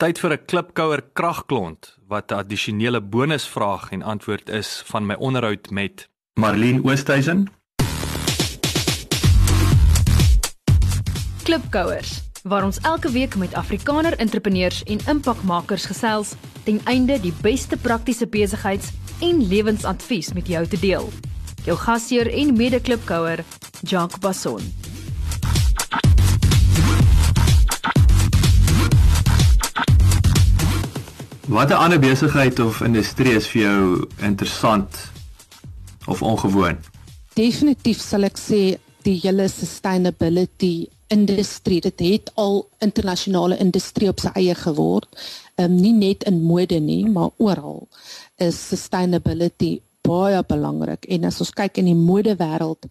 Tyd vir 'n klipkouer kragklont wat 'n addisionele bonusvraag en antwoord is van my onderhoud met Marlene Oosthuizen. Klipkouers waar ons elke week met Afrikaner entrepreneurs en impakmakers gesels ten einde die beste praktiese besigheids- en lewensadvies met jou te deel. Jou gasheer en mede-klipkouer, Jacques Basson. Watter ander besigheid of industrie is vir jou interessant of ongewoon? Definitief sal ek sê die hele sustainability industrie dit het al internasionale industrie op sy eie geword. Ehm um, nie net in mode nie, maar oral is sustainability baie belangrik en as ons kyk in die modewêreld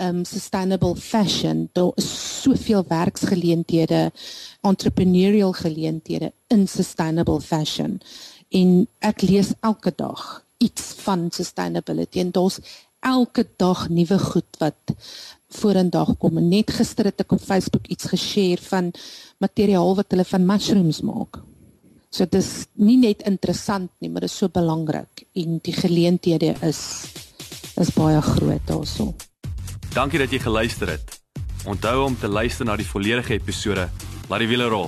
um sustainable fashion daar is soveel werksgeleenthede entrepreneurial geleenthede in sustainable fashion. En ek lees elke dag iets van sustainability en daar's elke dag nuwe goed wat vorendag kom. En net gister het ek op Facebook iets geshare van materiaal wat hulle van mushrooms maak. So dit is nie net interessant nie maar dit is so belangrik en die geleenthede is is baie groot daaroor Dankie dat jy geluister het. Onthou om te luister na die volledige episode. Laat die wiele rol.